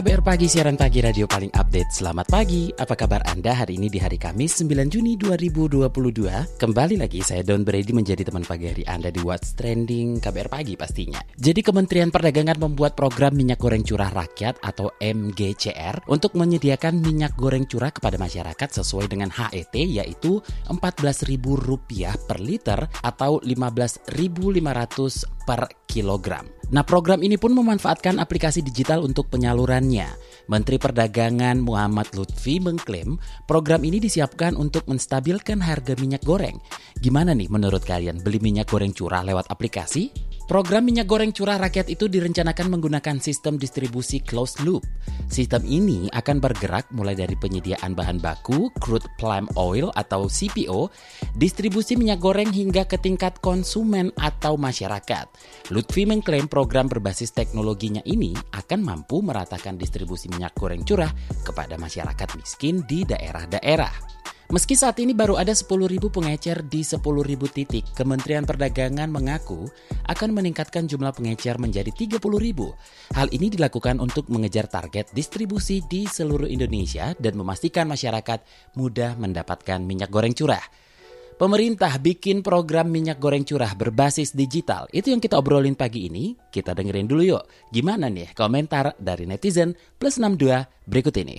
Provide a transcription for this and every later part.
KBR Pagi, siaran pagi radio paling update. Selamat pagi, apa kabar Anda hari ini di hari Kamis 9 Juni 2022? Kembali lagi saya Don Brady menjadi teman pagi hari Anda di What's Trending KBR Pagi pastinya. Jadi Kementerian Perdagangan membuat program minyak goreng curah rakyat atau MGCR untuk menyediakan minyak goreng curah kepada masyarakat sesuai dengan HET yaitu Rp14.000 per liter atau 15.500 per kilogram. Nah, program ini pun memanfaatkan aplikasi digital untuk penyalurannya. Menteri Perdagangan Muhammad Lutfi mengklaim program ini disiapkan untuk menstabilkan harga minyak goreng. Gimana nih menurut kalian beli minyak goreng curah lewat aplikasi? Program minyak goreng curah rakyat itu direncanakan menggunakan sistem distribusi closed loop. Sistem ini akan bergerak mulai dari penyediaan bahan baku, crude palm oil atau CPO, distribusi minyak goreng hingga ke tingkat konsumen atau masyarakat. Lutfi mengklaim program berbasis teknologinya ini akan mampu meratakan distribusi minyak goreng curah kepada masyarakat miskin di daerah-daerah. Meski saat ini baru ada 10.000 pengecer di 10.000 titik, Kementerian Perdagangan mengaku akan meningkatkan jumlah pengecer menjadi 30.000. Hal ini dilakukan untuk mengejar target distribusi di seluruh Indonesia dan memastikan masyarakat mudah mendapatkan minyak goreng curah. Pemerintah bikin program minyak goreng curah berbasis digital. Itu yang kita obrolin pagi ini. Kita dengerin dulu yuk. Gimana nih komentar dari netizen plus 62 berikut ini.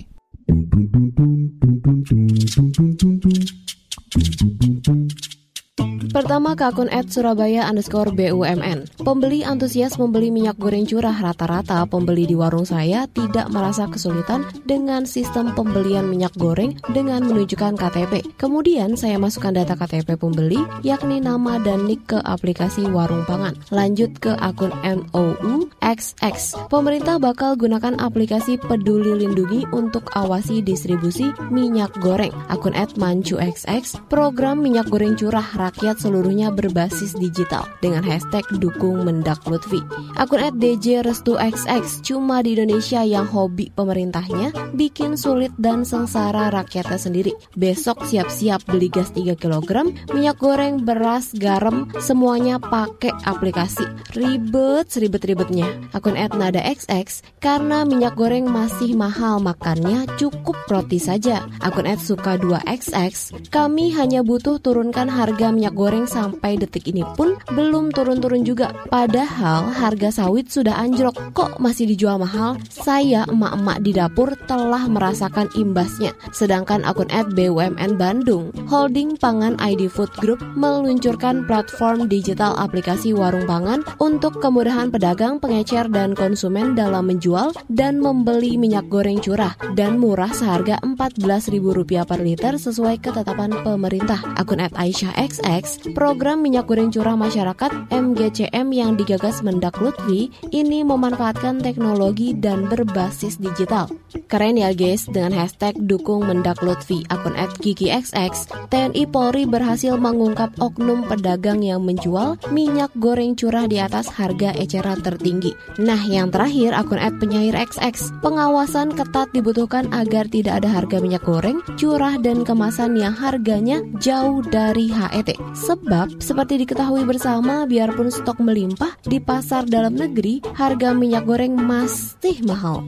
Pertama ke akun at Surabaya underscore BUMN. Pembeli antusias membeli minyak goreng curah rata-rata pembeli di warung saya tidak merasa kesulitan dengan sistem pembelian minyak goreng dengan menunjukkan KTP. Kemudian saya masukkan data KTP pembeli yakni nama dan nik ke aplikasi warung pangan. Lanjut ke akun NOU XX. Pemerintah bakal gunakan aplikasi Peduli Lindungi untuk awasi distribusi minyak goreng. Akun at Mancu XX, program minyak goreng curah rakyat seluruhnya berbasis digital dengan hashtag dukung Mendak Lutfi. Akun at DJ Restu XX cuma di Indonesia yang hobi pemerintahnya bikin sulit dan sengsara rakyatnya sendiri. Besok siap-siap beli gas 3 kg, minyak goreng, beras, garam, semuanya pakai aplikasi. Ribet seribet-ribetnya. Akun at Nada XX karena minyak goreng masih mahal makannya cukup roti saja. Akun at Suka 2XX kami hanya butuh turunkan harga minyak goreng goreng sampai detik ini pun belum turun-turun juga. Padahal harga sawit sudah anjlok, kok masih dijual mahal? Saya emak-emak di dapur telah merasakan imbasnya. Sedangkan akun at BUMN Bandung, holding pangan ID Food Group meluncurkan platform digital aplikasi warung pangan untuk kemudahan pedagang, pengecer, dan konsumen dalam menjual dan membeli minyak goreng curah dan murah seharga Rp14.000 per liter sesuai ketetapan pemerintah. Akun at Aisyah XX Program minyak goreng curah masyarakat MGCM yang digagas Mendak Lutfi ini memanfaatkan teknologi dan berbasis digital. Keren ya guys, dengan hashtag dukung Mendak Lutfi, akun at XX, TNI Polri berhasil mengungkap oknum pedagang yang menjual minyak goreng curah di atas harga eceran tertinggi. Nah, yang terakhir akun at penyair XX, pengawasan ketat dibutuhkan agar tidak ada harga minyak goreng curah dan kemasan yang harganya jauh dari HET. Sebab, seperti diketahui bersama, biarpun stok melimpah di pasar dalam negeri, harga minyak goreng masih mahal.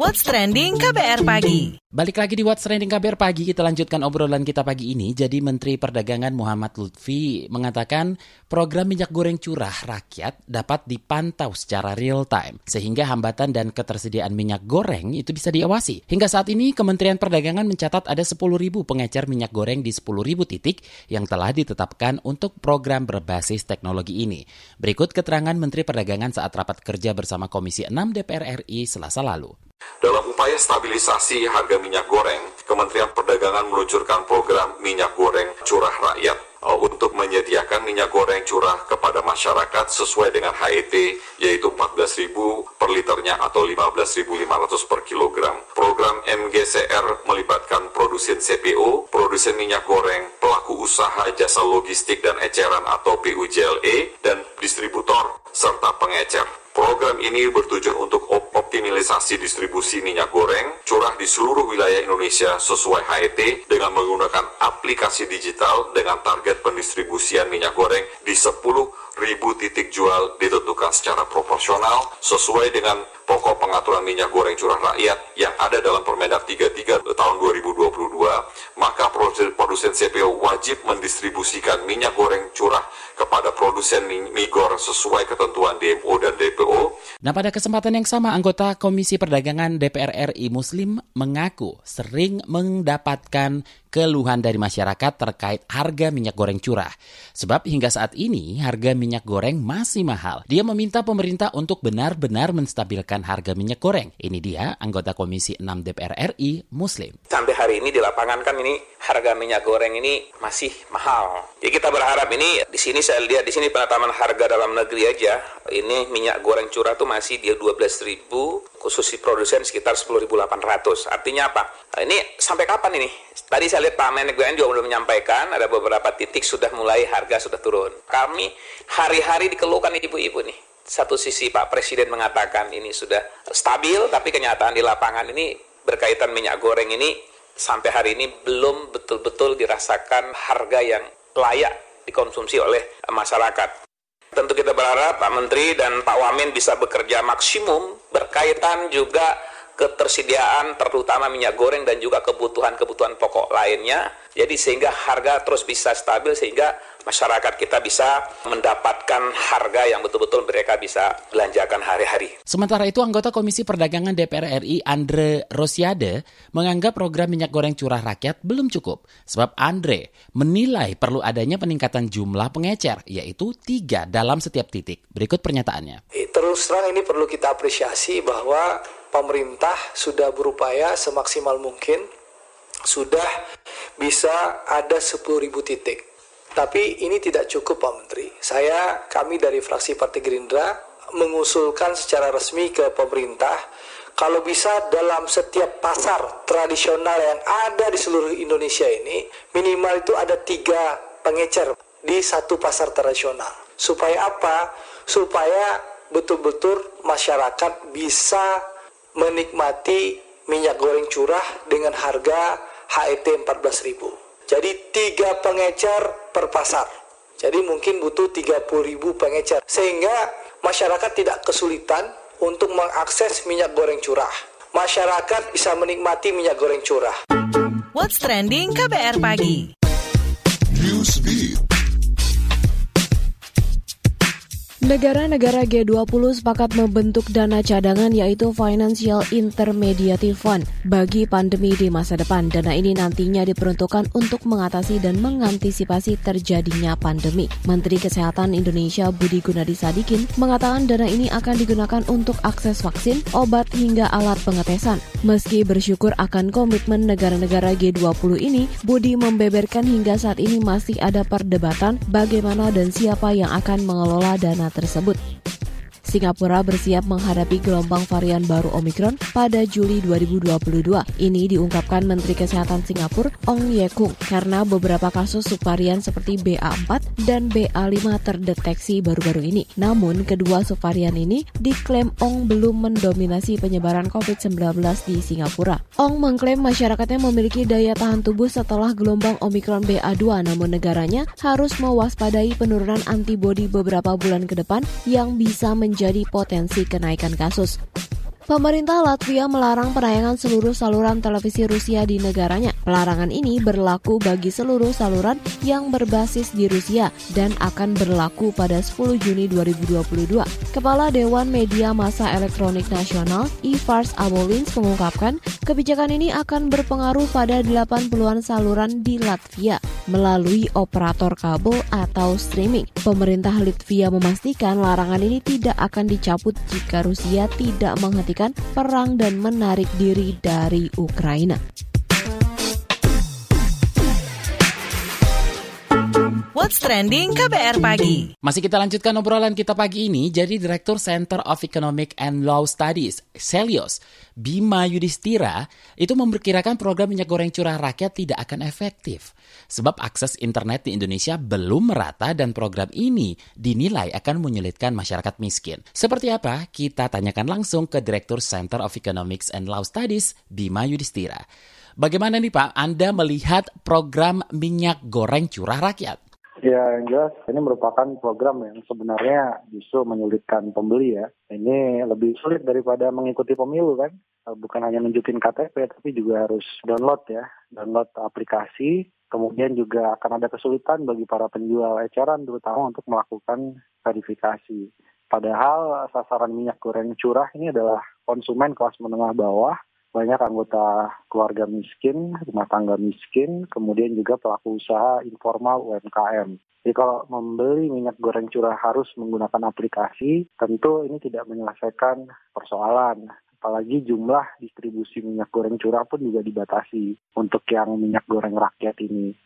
What's Trending KBR Pagi. Balik lagi di What's Trending KBR Pagi, kita lanjutkan obrolan kita pagi ini. Jadi Menteri Perdagangan Muhammad Lutfi mengatakan program minyak goreng curah rakyat dapat dipantau secara real time. Sehingga hambatan dan ketersediaan minyak goreng itu bisa diawasi. Hingga saat ini Kementerian Perdagangan mencatat ada 10.000 pengecer minyak goreng di 10.000 titik yang telah ditetapkan untuk program berbasis teknologi ini. Berikut keterangan Menteri Perdagangan saat rapat kerja bersama Komisi 6 DPR RI selasa lalu. Dalam upaya stabilisasi harga minyak goreng, Kementerian Perdagangan meluncurkan program minyak goreng curah rakyat uh, untuk menyediakan minyak goreng curah kepada masyarakat sesuai dengan HET yaitu 14.000 per liternya atau 15.500 per kilogram. Program MGCR melibatkan produsen CPO, produsen minyak goreng, pelaku usaha jasa logistik dan eceran atau PUJLE, dan distributor serta pengecer. Program ini bertujuan untuk optimalisasi distribusi minyak goreng curah di seluruh wilayah Indonesia sesuai HET dengan menggunakan aplikasi digital dengan target pendistribusian minyak goreng di 10 ribu titik jual ditentukan secara proporsional sesuai dengan pokok pengaturan minyak goreng curah rakyat yang ada dalam Permendak 33 tahun 2022, maka produsen CPO wajib mendistribusikan minyak goreng curah kepada produsen migor sesuai ketentuan DMO dan DPO. Nah, pada kesempatan yang sama, anggota Komisi Perdagangan DPR RI Muslim mengaku sering mendapatkan keluhan dari masyarakat terkait harga minyak goreng curah. Sebab hingga saat ini harga minyak goreng masih mahal. Dia meminta pemerintah untuk benar-benar menstabilkan harga minyak goreng. Ini dia anggota Komisi 6 DPR RI Muslim. Sampai hari ini di lapangan kan ini harga minyak goreng ini masih mahal. Jadi kita berharap ini di sini saya lihat di sini penetapan harga dalam negeri aja ini minyak goreng curah tuh masih di 12.000 khusus si produsen sekitar 10.800. Artinya apa? Nah, ini sampai kapan ini? Tadi saya lihat Pak Menek BUMN juga belum menyampaikan ada beberapa titik sudah mulai harga sudah turun. Kami hari-hari dikeluhkan ibu-ibu nih. Satu sisi Pak Presiden mengatakan ini sudah stabil, tapi kenyataan di lapangan ini berkaitan minyak goreng ini sampai hari ini belum betul-betul dirasakan harga yang layak dikonsumsi oleh masyarakat. Tentu kita berharap Pak Menteri dan Pak Wamen bisa bekerja maksimum berkaitan juga ketersediaan terutama minyak goreng dan juga kebutuhan-kebutuhan pokok lainnya. Jadi sehingga harga terus bisa stabil sehingga masyarakat kita bisa mendapatkan harga yang betul-betul mereka bisa belanjakan hari-hari. Sementara itu anggota Komisi Perdagangan DPR RI Andre Rosiade menganggap program minyak goreng curah rakyat belum cukup. Sebab Andre menilai perlu adanya peningkatan jumlah pengecer yaitu tiga dalam setiap titik. Berikut pernyataannya. Terus terang ini perlu kita apresiasi bahwa pemerintah sudah berupaya semaksimal mungkin sudah bisa ada 10.000 titik. Tapi ini tidak cukup Pak Menteri. Saya, kami dari fraksi Partai Gerindra mengusulkan secara resmi ke pemerintah kalau bisa dalam setiap pasar tradisional yang ada di seluruh Indonesia ini minimal itu ada tiga pengecer di satu pasar tradisional. Supaya apa? Supaya betul-betul masyarakat bisa menikmati minyak goreng curah dengan harga HET 14.000. Jadi tiga pengecer per pasar. Jadi mungkin butuh 30.000 pengecer sehingga masyarakat tidak kesulitan untuk mengakses minyak goreng curah. Masyarakat bisa menikmati minyak goreng curah. What's trending KBR pagi? Negara-negara G20 sepakat membentuk dana cadangan yaitu Financial Intermediate Fund bagi pandemi di masa depan. Dana ini nantinya diperuntukkan untuk mengatasi dan mengantisipasi terjadinya pandemi. Menteri Kesehatan Indonesia Budi Gunadi Sadikin mengatakan dana ini akan digunakan untuk akses vaksin, obat hingga alat pengetesan. Meski bersyukur akan komitmen negara-negara G20 ini, Budi membeberkan hingga saat ini masih ada perdebatan bagaimana dan siapa yang akan mengelola dana tersebut tersebut. Singapura bersiap menghadapi gelombang varian baru Omikron pada Juli 2022. Ini diungkapkan Menteri Kesehatan Singapura Ong Ye Kung karena beberapa kasus subvarian seperti BA4 dan BA5 terdeteksi baru-baru ini. Namun, kedua subvarian ini diklaim Ong belum mendominasi penyebaran COVID-19 di Singapura. Ong mengklaim masyarakatnya memiliki daya tahan tubuh setelah gelombang Omikron BA2, namun negaranya harus mewaspadai penurunan antibodi beberapa bulan ke depan yang bisa menjadi menjadi potensi kenaikan kasus. Pemerintah Latvia melarang penayangan seluruh saluran televisi Rusia di negaranya. Pelarangan ini berlaku bagi seluruh saluran yang berbasis di Rusia dan akan berlaku pada 10 Juni 2022. Kepala Dewan Media Massa Elektronik Nasional, Ivars Abolins mengungkapkan, kebijakan ini akan berpengaruh pada 80-an saluran di Latvia melalui operator kabel atau streaming. Pemerintah Latvia memastikan larangan ini tidak akan dicabut jika Rusia tidak menghentikan perang dan menarik diri dari Ukraina. What's Trending KBR Pagi. Masih kita lanjutkan obrolan kita pagi ini. Jadi Direktur Center of Economic and Law Studies, Celios, Bima Yudhistira, itu memperkirakan program minyak goreng curah rakyat tidak akan efektif. Sebab akses internet di Indonesia belum merata dan program ini dinilai akan menyulitkan masyarakat miskin. Seperti apa? Kita tanyakan langsung ke Direktur Center of Economics and Law Studies, Bima Yudhistira. Bagaimana nih Pak, Anda melihat program minyak goreng curah rakyat? Ya, yang jelas ini merupakan program yang sebenarnya justru menyulitkan pembeli ya. Ini lebih sulit daripada mengikuti pemilu kan. Eh, bukan hanya nunjukin KTP, tapi juga harus download ya. Download aplikasi, kemudian juga akan ada kesulitan bagi para penjual eceran terutama untuk melakukan verifikasi. Padahal sasaran minyak goreng curah ini adalah konsumen kelas menengah bawah banyak anggota keluarga miskin, rumah tangga miskin, kemudian juga pelaku usaha informal UMKM. Jadi kalau membeli minyak goreng curah harus menggunakan aplikasi, tentu ini tidak menyelesaikan persoalan. Apalagi jumlah distribusi minyak goreng curah pun juga dibatasi untuk yang minyak goreng rakyat ini.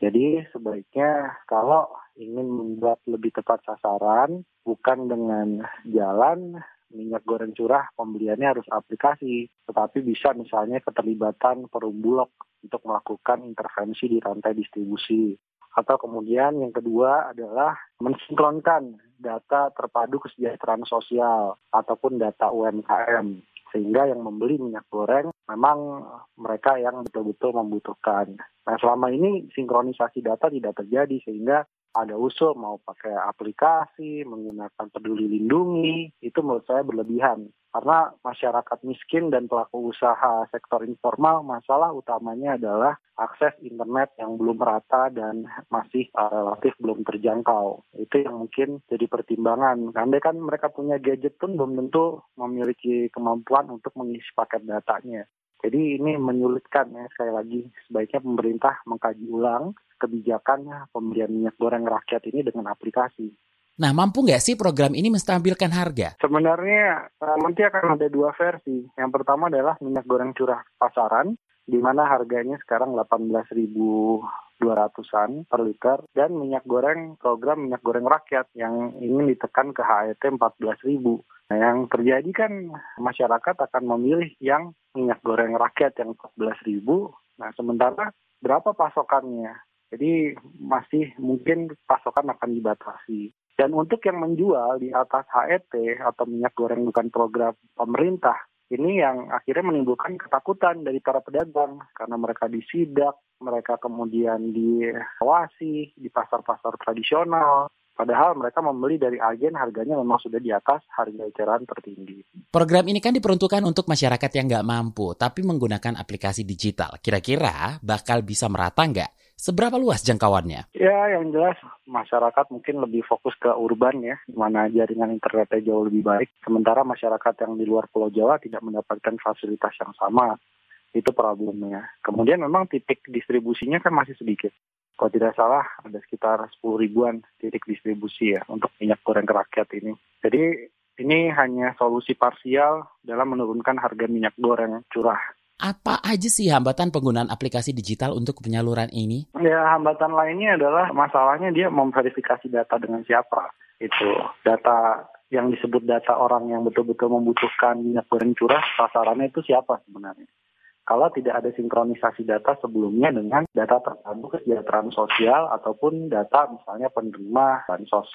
Jadi sebaiknya kalau ingin membuat lebih tepat sasaran, bukan dengan jalan minyak goreng curah pembeliannya harus aplikasi, tetapi bisa misalnya keterlibatan perum bulog untuk melakukan intervensi di rantai distribusi. Atau kemudian yang kedua adalah mensinkronkan data terpadu kesejahteraan sosial ataupun data UMKM sehingga yang membeli minyak goreng memang mereka yang betul-betul membutuhkan. Nah selama ini sinkronisasi data tidak terjadi sehingga ada usul mau pakai aplikasi, menggunakan peduli lindungi, itu menurut saya berlebihan. Karena masyarakat miskin dan pelaku usaha sektor informal, masalah utamanya adalah akses internet yang belum merata dan masih uh, relatif belum terjangkau. Itu yang mungkin jadi pertimbangan. Karena kan mereka punya gadget pun belum tentu memiliki kemampuan untuk mengisi paket datanya. Jadi ini menyulitkan ya sekali lagi sebaiknya pemerintah mengkaji ulang kebijakan pembelian minyak goreng rakyat ini dengan aplikasi. Nah, mampu nggak sih program ini menstabilkan harga? Sebenarnya eh, nanti akan ada dua versi. Yang pertama adalah minyak goreng curah pasaran, di mana harganya sekarang 18.200-an per liter, dan minyak goreng program minyak goreng rakyat yang ingin ditekan ke HET 14.000. Nah, yang terjadi kan masyarakat akan memilih yang minyak goreng rakyat yang 14.000. Nah, sementara berapa pasokannya? Jadi masih mungkin pasokan akan dibatasi. Dan untuk yang menjual di atas HET atau minyak goreng bukan program pemerintah, ini yang akhirnya menimbulkan ketakutan dari para pedagang karena mereka disidak, mereka kemudian diawasi di pasar-pasar tradisional, Padahal mereka membeli dari agen harganya memang sudah di atas harga eceran tertinggi. Program ini kan diperuntukkan untuk masyarakat yang nggak mampu, tapi menggunakan aplikasi digital. Kira-kira bakal bisa merata nggak? Seberapa luas jangkauannya? Ya, yang jelas masyarakat mungkin lebih fokus ke urban ya, di mana jaringan internetnya jauh lebih baik. Sementara masyarakat yang di luar Pulau Jawa tidak mendapatkan fasilitas yang sama. Itu problemnya. Kemudian memang titik distribusinya kan masih sedikit kalau tidak salah ada sekitar 10 ribuan titik distribusi ya untuk minyak goreng ke rakyat ini. Jadi ini hanya solusi parsial dalam menurunkan harga minyak goreng curah. Apa aja sih hambatan penggunaan aplikasi digital untuk penyaluran ini? Ya, hambatan lainnya adalah masalahnya dia memverifikasi data dengan siapa. Itu data yang disebut data orang yang betul-betul membutuhkan minyak goreng curah, sasarannya itu siapa sebenarnya kalau tidak ada sinkronisasi data sebelumnya dengan data terpadu kesejahteraan sosial ataupun data misalnya penerima bansos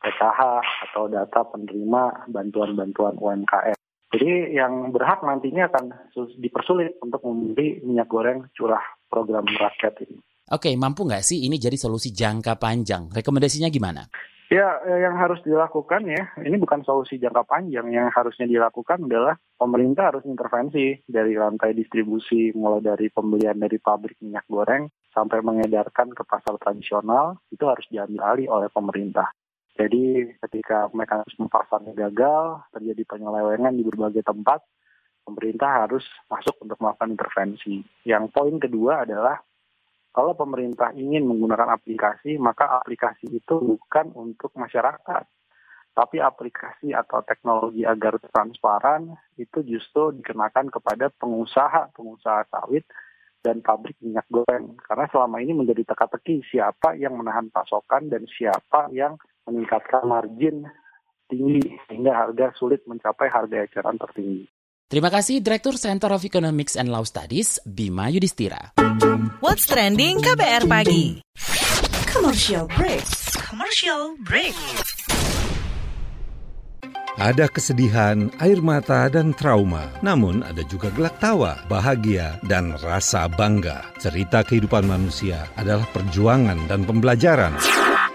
PKH atau data penerima bantuan-bantuan UMKM. Jadi yang berhak nantinya akan dipersulit untuk membeli minyak goreng curah program rakyat ini. Oke, mampu nggak sih ini jadi solusi jangka panjang? Rekomendasinya gimana? Ya, eh, yang harus dilakukan ya, ini bukan solusi jangka panjang. Yang harusnya dilakukan adalah pemerintah harus intervensi dari rantai distribusi, mulai dari pembelian dari pabrik minyak goreng sampai mengedarkan ke pasar tradisional, itu harus diambil alih oleh pemerintah. Jadi ketika mekanisme pasarnya gagal, terjadi penyelewengan di berbagai tempat, pemerintah harus masuk untuk melakukan intervensi. Yang poin kedua adalah kalau pemerintah ingin menggunakan aplikasi, maka aplikasi itu bukan untuk masyarakat. Tapi aplikasi atau teknologi agar transparan itu justru dikenakan kepada pengusaha-pengusaha sawit dan pabrik minyak goreng. Karena selama ini menjadi teka-teki siapa yang menahan pasokan dan siapa yang meningkatkan margin tinggi sehingga harga sulit mencapai harga eceran tertinggi. Terima kasih Direktur Center of Economics and Law Studies, Bima Yudhistira. What's trending KBR pagi? Commercial break. Commercial break. Ada kesedihan, air mata, dan trauma. Namun ada juga gelak tawa, bahagia, dan rasa bangga. Cerita kehidupan manusia adalah perjuangan dan pembelajaran.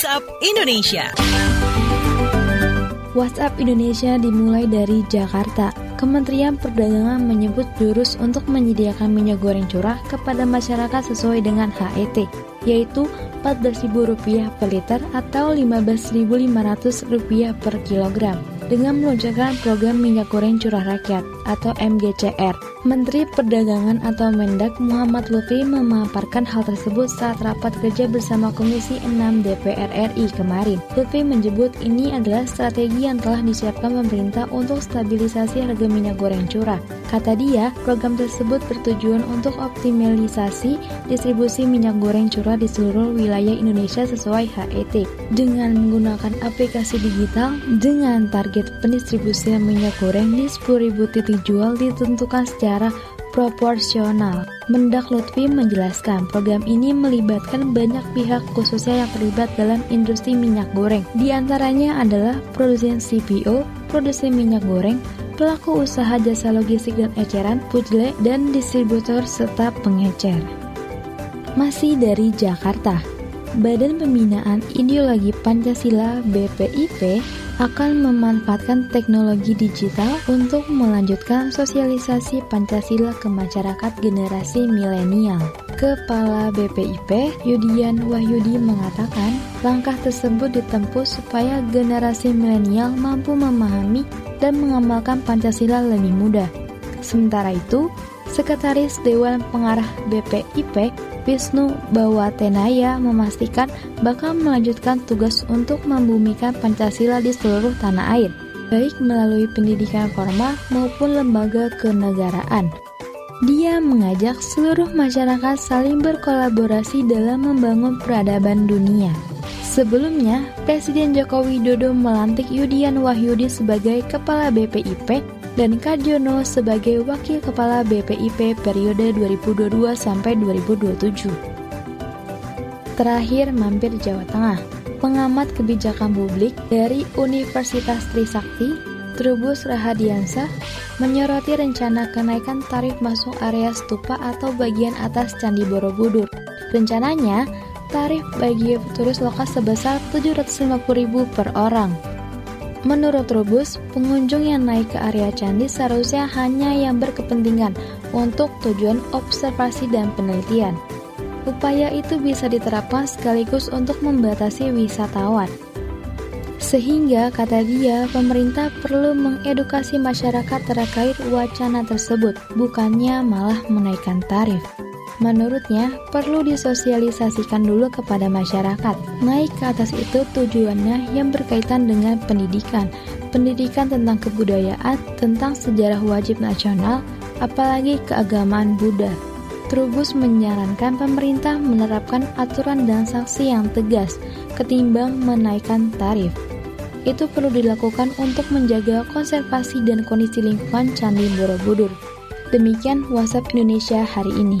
WhatsApp Indonesia. WhatsApp Indonesia dimulai dari Jakarta. Kementerian Perdagangan menyebut jurus untuk menyediakan minyak goreng curah kepada masyarakat sesuai dengan HET, yaitu Rp14.000 per liter atau Rp15.500 per kilogram dengan meluncurkan program minyak goreng curah rakyat atau MGCR. Menteri Perdagangan atau Mendak Muhammad Lutfi memaparkan hal tersebut saat rapat kerja bersama Komisi 6 DPR RI kemarin. Lutfi menyebut ini adalah strategi yang telah disiapkan pemerintah untuk stabilisasi harga minyak goreng curah. Kata dia, program tersebut bertujuan untuk optimalisasi distribusi minyak goreng curah di seluruh wilayah Indonesia sesuai HET dengan menggunakan aplikasi digital dengan target pendistribusian minyak goreng di 10.000 titik jual ditentukan secara proporsional. Mendak Lutfi menjelaskan program ini melibatkan banyak pihak khususnya yang terlibat dalam industri minyak goreng. Di antaranya adalah produsen CPO, produsen minyak goreng, pelaku usaha jasa logistik dan eceran, pujle, dan distributor serta pengecer. Masih dari Jakarta, Badan Pembinaan Ideologi Pancasila BPIP akan memanfaatkan teknologi digital untuk melanjutkan sosialisasi Pancasila ke masyarakat generasi milenial. Kepala BPIP, Yudian Wahyudi mengatakan, langkah tersebut ditempuh supaya generasi milenial mampu memahami dan mengamalkan Pancasila lebih mudah. Sementara itu, Sekretaris Dewan Pengarah BPIP Wisnu Bawatenaya memastikan bakal melanjutkan tugas untuk membumikan Pancasila di seluruh tanah air, baik melalui pendidikan formal maupun lembaga kenegaraan. Dia mengajak seluruh masyarakat saling berkolaborasi dalam membangun peradaban dunia. Sebelumnya, Presiden Joko Widodo melantik Yudian Wahyudi sebagai Kepala BPIP dan Kadiono sebagai Wakil Kepala BPIP periode 2022 sampai 2027. Terakhir mampir Jawa Tengah. Pengamat kebijakan publik dari Universitas Trisakti, Trubus Rahadiansa, menyoroti rencana kenaikan tarif masuk area stupa atau bagian atas Candi Borobudur. Rencananya, tarif bagi turis lokal sebesar 750.000 per orang. Menurut Rubus, pengunjung yang naik ke area candi seharusnya hanya yang berkepentingan untuk tujuan observasi dan penelitian. Upaya itu bisa diterapkan sekaligus untuk membatasi wisatawan. Sehingga, kata dia, pemerintah perlu mengedukasi masyarakat terkait wacana tersebut, bukannya malah menaikkan tarif. Menurutnya, perlu disosialisasikan dulu kepada masyarakat. Naik ke atas itu tujuannya yang berkaitan dengan pendidikan, pendidikan tentang kebudayaan, tentang sejarah wajib nasional, apalagi keagamaan Buddha. Trubus menyarankan pemerintah menerapkan aturan dan sanksi yang tegas ketimbang menaikkan tarif. itu perlu dilakukan untuk menjaga konservasi dan kondisi lingkungan Candi Borobudur. Demikian WhatsApp Indonesia hari ini.